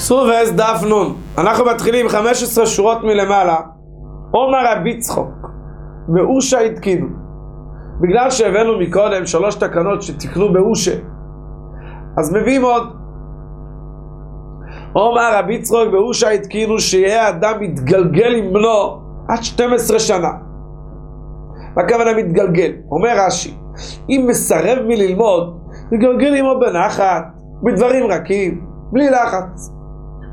סובס דף נון. אנחנו מתחילים 15 שורות מלמעלה. עומר רבי צחוק, מאושה התקינו. בגלל שהבאנו מקודם שלוש תקנות שתקנו באושה, אז מביאים עוד. עומר רבי צחוק באושה התקינו שיהיה אדם מתגלגל עם בנו עד 12 שנה. הכוונה מתגלגל? אומר רש"י, אם מסרב מללמוד, מתגלגל עמו בנחת, בדברים רכים, בלי לחץ.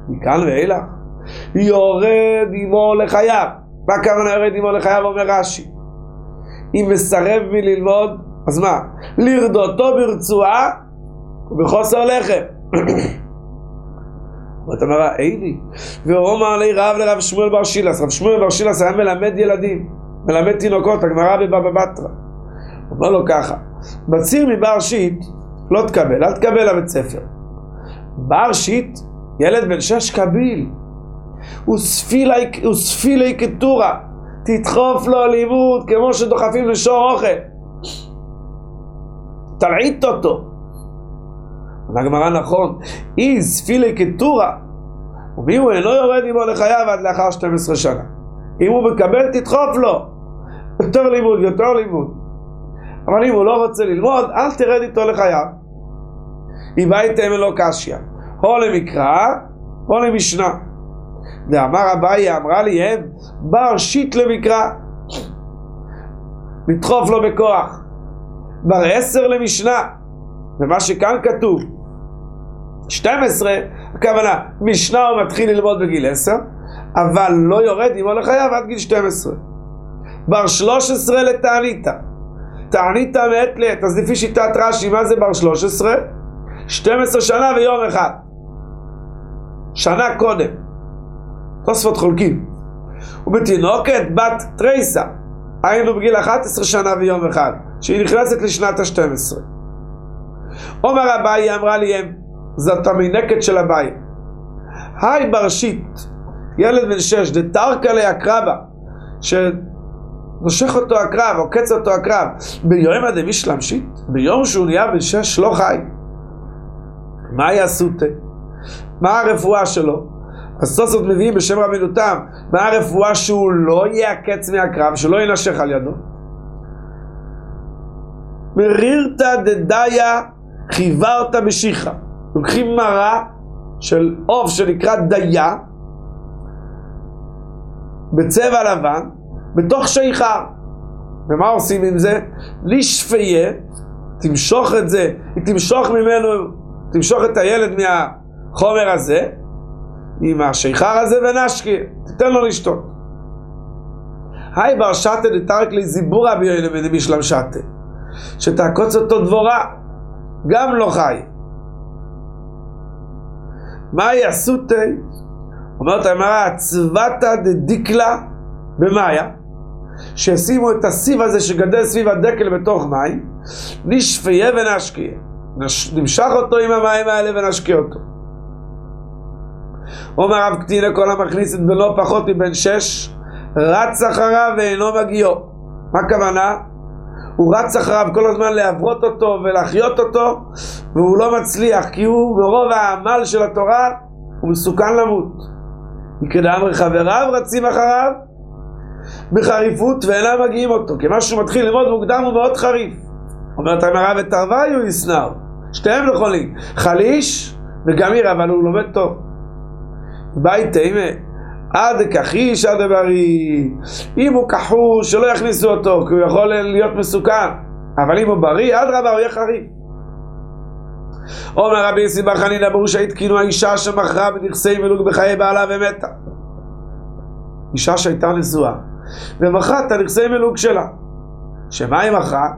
מכאן ואילך, יורד עמו לחייו. מה הכוונה יורד עמו לחייו? אומר רש"י. אם מסרב מללמוד, אז מה? לרדותו ברצועה ובחוסר לחם. ואתה אומר, איני. והוא אמר לי רב לרב שמואל בר שילס. רב שמואל בר שילס היה מלמד ילדים, מלמד תינוקות, הגמרא בבבא בתרא. אומר לו ככה, בציר מבר שיט לא תקבל, אל תקבל לבית ספר. בר שיט ילד בן שש קביל. הוא ספילי קטורה. תדחוף לו לימוד כמו שדוחפים לשור אוכל. תלעיט אותו. אומר הגמרא נכון, אי ספילי קטורה. ומי הוא אינו יורד עמו לחייו עד לאחר 12 שנה. אם הוא מקבל, תדחוף לו. יותר לימוד, יותר לימוד. אבל אם הוא לא רוצה ללמוד, אל תרד איתו לחייו. אם הייתם קשיא. או למקרא, או למשנה. דאמר אביי, אמרה לי הם, בר שיט למקרא. לדחוף לו בכוח. בר עשר למשנה. ומה שכאן כתוב, 12, הכוונה, משנה הוא מתחיל ללמוד בגיל 10, אבל לא יורד עמו לחייו עד גיל 12. בר 13 לתעניתא. תעניתא מעת לעת, אז לפי שיטת רש"י, מה זה בר 13? 12 שנה ויום אחד. שנה קודם. תוספות חולקים. ובתינוקת בת טרייסה, היינו בגיל 11 שנה ויום אחד, שהיא נכנסת לשנת ה-12. עומר אביי אמרה לי הם, זאת המינקת של אביי. היי ברשית, ילד בן שש, דתרקה לאקרבה, שנושך אותו הקרב, עוקץ אותו הקרב, ביום הדמיש להמשית, ביום שהוא נהיה בן שש לא חי. מה יעשו תה? מה הרפואה שלו? אז סוסות מביאים בשם רבינו תם, מה הרפואה שהוא לא יעקץ מהקרב, שלא ינשך על ידו? מרירתא דדיה חיוורת משיחה. לוקחים מרה של עוף שנקרא דיה, בצבע לבן, בתוך שיכר. ומה עושים עם זה? לשפיה, תמשוך את זה, היא תמשוך ממנו, תמשוך את הילד מהחומר הזה, עם השיכר הזה ונשקי, תיתן לו לשתות. היי בר שתה דתרק לי זיבורה ביואלה בנבישלם שתה, שתעקוץ אותו דבורה, גם לא חי. מה יעשו תה? אומרת הגמרא, צבתא דדיקלה במאיה, שישימו את הסיב הזה שגדל סביב הדקל בתוך מים, נשפיה ונשקיה. נמשך אותו עם המים האלה ונשקה אותו. אומר רב קטינא כל המכניס את בנו פחות מבן שש, רץ אחריו ואינו מגיעו. מה הכוונה? הוא רץ אחריו כל הזמן להברות אותו ולהחיות אותו, והוא לא מצליח, כי הוא ברוב העמל של התורה, הוא מסוכן למות. מכדאמר חבריו רצים אחריו בחריפות ואינם מגיעים אותו, כי מה שהוא מתחיל ללמוד מוקדם הוא מאוד חריף. אומרת הגמרא ותרוויו ישנאו, שתיהם נכונים, חליש וגם עיר, אבל הוא לומד טוב. בית תימה, עד כחיש עד בריא. אם הוא כחוש, שלא יכניסו אותו, כי הוא יכול להיות מסוכן. אבל אם הוא בריא, אדרבה, הוא יהיה חריף. אומר רבי יוסי בר חנינא ברור שהתקינו האישה שמכרה בנכסי מלוג בחיי בעלה ומתה. אישה שהייתה נשואה, ומכרה את הנכסי מלוג שלה. שמה היא מכרה?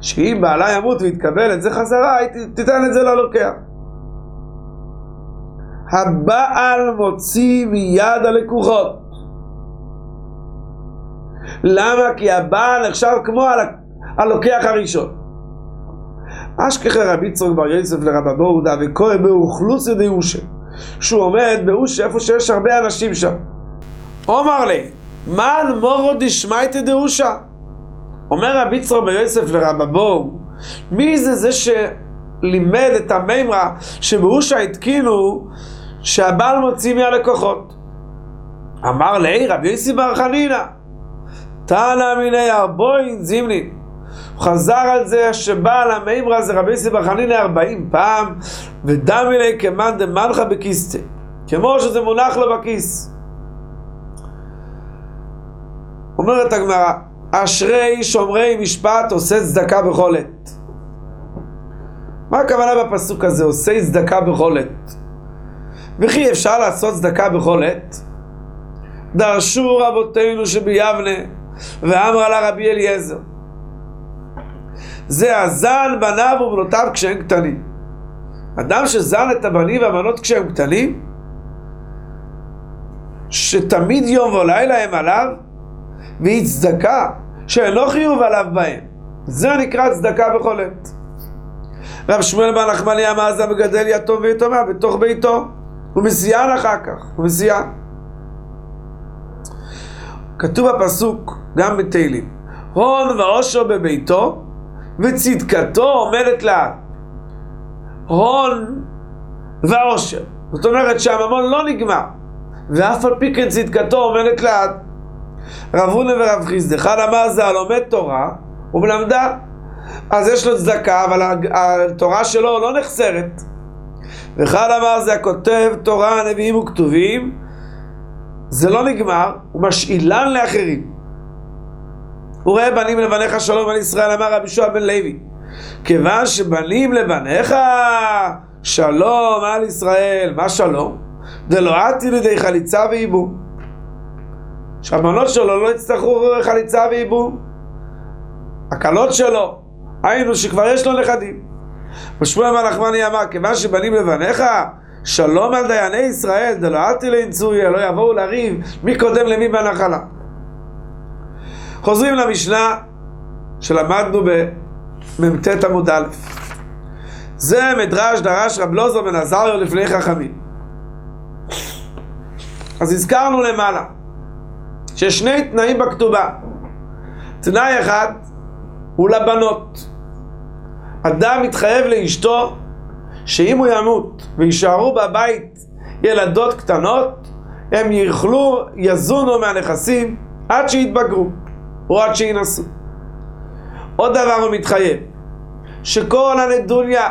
שאם בעלה ימות ויתקבל את זה חזרה, תיתן את זה ללוקח. הבעל מוציא מיד הלקוחות. למה? כי הבעל נחשב כמו הלוקח הראשון. אשכחי רבי צחוק בר יוסף לרבא בורדה וקורא באוכלוסי דיושה שהוא עומד באושה איפה שיש הרבה אנשים שם. אומר לי, מן מורו דשמייטי דאושה? אומר רבי צחוק בר יוסף לרבא בור, מי זה זה שלימד את המימרה שבאושה התקינו שהבעל מוציא מהלקוחות. אמר לי רבי יוסי בר חנינא, תנא מיני ארבוין זימנין. הוא חזר על זה שבעל המימרא זה רבי יוסי בר חנינא ארבעים פעם, ודמי לי כמאן דמנחה בכיסטה, כמו שזה מונח לו בכיס. אומרת הגמרא, אשרי שומרי משפט עושה צדקה בכל עת. מה הכוונה בפסוק הזה, עושה צדקה בכל עת? וכי אפשר לעשות צדקה בכל עת? דרשו רבותינו שביבנה, ואמרה לה רבי אליעזר. זה הזן בניו ובנותיו כשהם קטנים. אדם שזן את הבנים והבנות כשהם קטנים, שתמיד יום ולילה הם עליו, והיא צדקה שאינו חיוב עליו בהם. זה נקרא צדקה בכל עת. רב שמואל בר נחמני אמר זה מגדל יתום ויתומה בתוך ביתו. הוא מסיען אחר כך, הוא. כתוב בפסוק, גם בתהילים, הון ועושר בביתו וצדקתו עומדת לה. הון ועושר. זאת אומרת שהממון לא נגמר, ואף על פי כן צדקתו עומדת לעד. רב הונא ורב חיסדא, אחד אמר זה הלומד תורה ומלמדה. אז יש לו צדקה, אבל התורה שלו לא נחסרת. ואחד אמר זה הכותב תורה, נביאים וכתובים, זה לא נגמר, הוא משאילן לאחרים. הוא רואה בנים לבניך שלום על ישראל, אמר רבי שועה בן לוי. כיוון שבנים לבניך שלום על ישראל, מה שלום? דלא לידי חליצה וייבום. שהבנות שלו לא יצטרכו חליצה וייבום. הקלות שלו, היינו שכבר יש לו נכדים. ושמואל מלאכמני אמר, כיוון שבנים לבניך, שלום על דייני ישראל, דלא אתי לינצויה, לא יבואו לריב מי קודם למי בנחלה. חוזרים למשנה שלמדנו במ"ט עמוד א'. זה מדרש דרש רב לוזר בן עזריו לפני חכמים. אז הזכרנו למעלה שיש שני תנאים בכתובה. תנאי אחד הוא לבנות. אדם מתחייב לאשתו שאם הוא ימות ויישארו בבית ילדות קטנות, הם יאכלו, יזונו מהנכסים עד שיתבגרו או עד שינסו. עוד דבר הוא מתחייב, שכל הנדוניה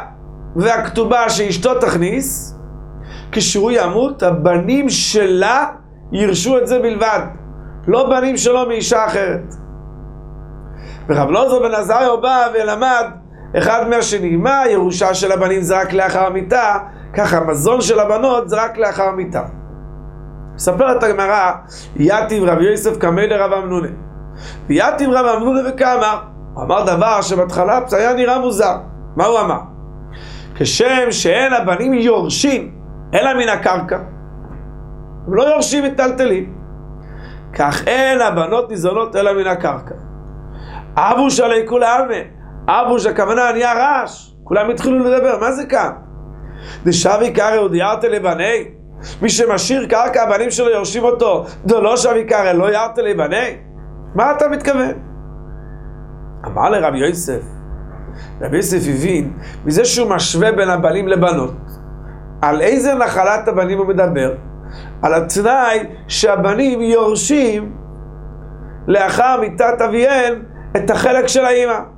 והכתובה שאשתו תכניס, כשהוא ימות, הבנים שלה ירשו את זה בלבד, לא בנים שלו מאישה אחרת. ורב לוזר בן עזריו בא ולמד אחד מהשני. מה הירושה של הבנים זה רק לאחר המיטה, ככה המזון של הבנות זה רק לאחר המיטה. מספרת הגמרא, יתיב רב יוסף קמא לרב אמנונה. ויתיב רב אמנונה וכמה, הוא אמר דבר שבהתחלה היה נראה מוזר. מה הוא אמר? כשם שאין הבנים יורשים אלא מן הקרקע, הם לא יורשים מטלטלים. כך אין הבנות ניזונות אלא מן הקרקע. אבוש עלי כולי עלמא, אבוש הכוונה נהיה רעש, כולם התחילו לדבר, מה זה כאן? דשבי קרא ודיירת לבני? מי שמשאיר קרקע, הבנים שלו יורשים אותו, דלא שבי קרא, לא ירת לבני? מה אתה מתכוון? אמר לרבי יוסף, רבי יוסף הבין, מזה שהוא משווה בין הבנים לבנות, על איזה נחלת הבנים הוא מדבר? על התנאי שהבנים יורשים לאחר מיתת אביהם את החלק של האימא.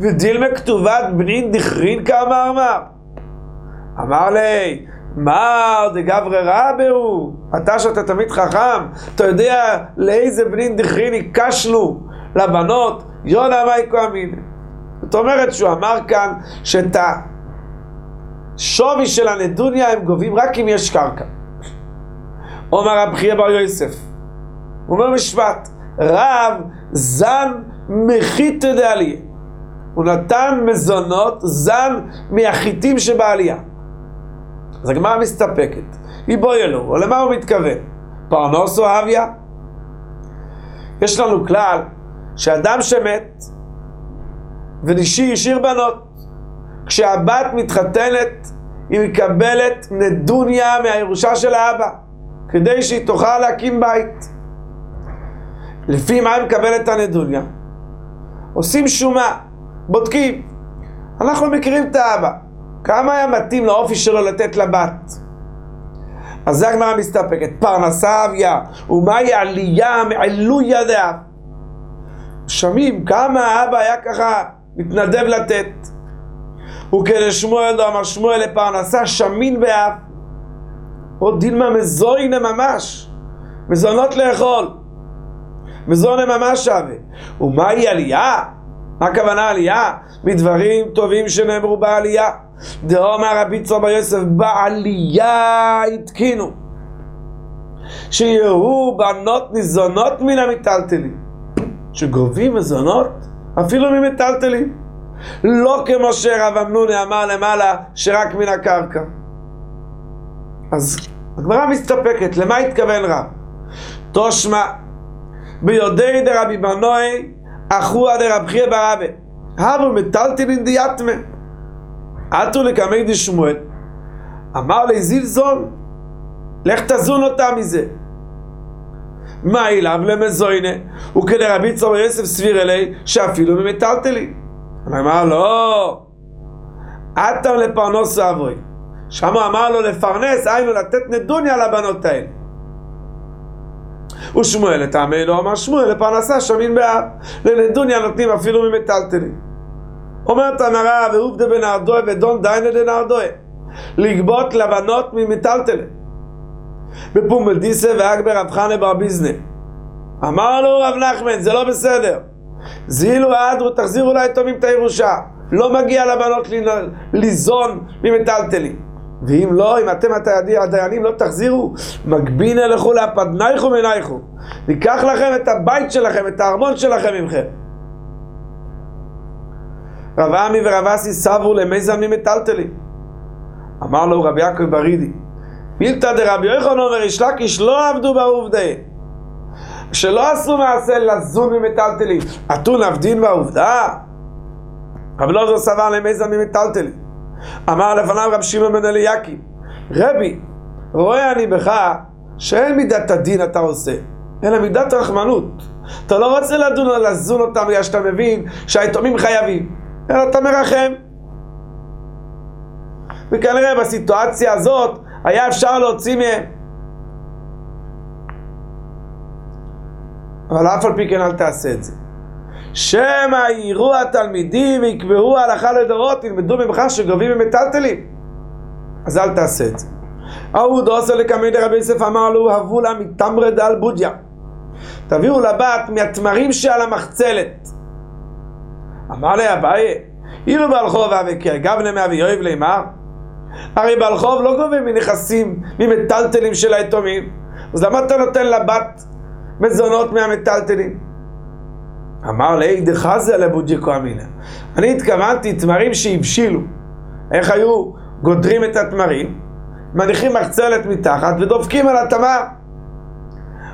ודילמה כתובת בנין דכרין כאמר אמר. לי, מר דגברי רבהו, אתה שאתה תמיד חכם, אתה יודע לאיזה בנין דכרין הקשנו לבנות, יונה מייקו אמין. זאת אומרת שהוא אמר כאן שאת השווי של הנדוניה הם גובים רק אם יש קרקע. אומר רב חייא בר יוסף, הוא אומר משפט, רב זן מחית דעליה. הוא נתן מזונות זן מהחיטים שבעלייה. אז הגמרא מסתפקת. היא בואי אלו, למה הוא מתכוון? פרנוס או אביה? יש לנו כלל שאדם שמת ונישי השאיר בנות, כשהבת מתחתנת היא מקבלת נדוניה מהירושה של האבא, כדי שהיא תוכל להקים בית. לפי מה היא מקבלת את הנדוניה? עושים שומה, בודקים. אנחנו מכירים את האבא. כמה היה מתאים לאופי שלו לתת לבת? אז זה הגמרא מסתפקת, פרנסה אביה, ומהי עלייה מעילוי ידיה. שומעים כמה האבא היה ככה מתנדב לתת. וכלשמואל אמר שמואל לפרנסה שמין באף. עוד דילמה מזוינה ממש, מזונות לאכול. מזונה ממש שווה. ומהי עלייה? מה הכוונה עלייה? מדברים טובים שנאמרו בעלייה. דאמר רבי צור יוסף, בעלייה התקינו. שיהיו בנות ניזונות מן המיטלטלים. שגובים מזונות אפילו ממטלטלים. לא כמו שרב אמנוני אמר למעלה, שרק מן הקרקע. אז הגמרא מסתפקת, למה התכוון רב? תושמע, ביודעי דרבי בנוי, אחוה דרב חייא ברבה. הבו מטלטלין דיאטמה. עטו לקמי דשמואל. אמר לי זילזון, לך תזון אותה מזה. מה אליו למזוינה? וכדרבי צור יוסף סביר אלי, שאפילו ממטלטלין. אמר לא, עתם לפרנוס אבוי. הוא אמר לו לפרנס, היינו לתת נדוניה לבנות האלה. ושמואל לטעמי לא אמר שמואל לפרנסה שמין באב. לנדוניה נותנים אפילו ממטלטלים. אומרת המראה ועובדה בנהרדוי ודון דיינה דנהרדוי. לגבות לבנות ממטלטלים. בפומל דיסה ואגבר רב חנה בר ביזנה. אמר לו רב נחמן זה לא בסדר. זילו האדרו, תחזירו ליתומים את הירושה. לא מגיע לבנות ליזון ממטלטלים. ואם לא, אם אתם הדיינים לא תחזירו, מגבין אלכו להפדנייכו מנייכו. ניקח לכם את הבית שלכם, את הארמון שלכם ממכם. רב עמי ורב אסי סברו למיזם ממטלטלים. אמר לו רבי יעקב ברידי, מילתא דרבי יוחנן וריש לקיש לא עבדו בעובדי. שלא עשו מעשה לזון ממטלטלים. אתון עבדין בעובדה? רבי לא זו סבר למיזם ממטלטלים. אמר לפניו רב שמעון בן אליקים, רבי, רואה אני בך שאין מידת הדין אתה עושה, אלא מידת רחמנות. אתה לא רוצה לדון על לזון אותם בגלל שאתה מבין שהיתומים חייבים, אלא אתה מרחם. וכנראה בסיטואציה הזאת היה אפשר להוציא מהם. אבל אף על פי כן אל תעשה את זה. שמא יראו התלמידים ויקבעו הלכה לדורות, ילמדו ממך שגובים ממטלטלים. אז אל תעשה את זה. ההוא דוסר לקמי דרבי יוסף אמר לו, הבו לה מתמרי דל בודיה. תביאו לבת מהתמרים שעל המחצלת. אמר לה אביי, אילו בעל חוב אבקר, גבנה מאבי יואב לימר. הרי בעל חוב לא גובה מנכסים, ממטלטלים של היתומים. אז למה אתה נותן לבת מזונות מהמטלטלים? אמר לי, דחזה לבוג'יקו אמינא. אני התכוונתי תמרים שהבשילו. איך היו גודרים את התמרים? מניחים מחצלת מתחת ודופקים על התמר.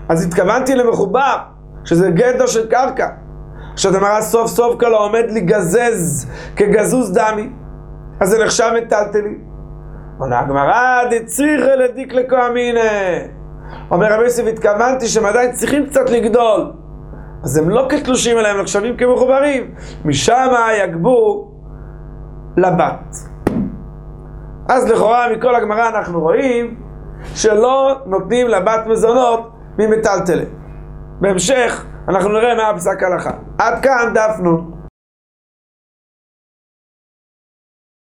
אז התכוונתי למחובר, שזה גדר של קרקע. עכשיו המראה סוף סוף כלו עומד לגזז כגזוז דמי. אז זה נחשב מטלטלי. עונה הגמרא, דצריך לדיק לכהמינא. אומר רבי יוסף, התכוונתי שהם עדיין צריכים קצת לגדול. אז הם לא כתלושים אלא הם נחשבים כמחוברים. משם יגבו לבת. אז לכאורה מכל הגמרא אנחנו רואים שלא נותנים לבת מזונות ממטלטלת. בהמשך אנחנו נראה מה הפסק הלכה. עד כאן דף.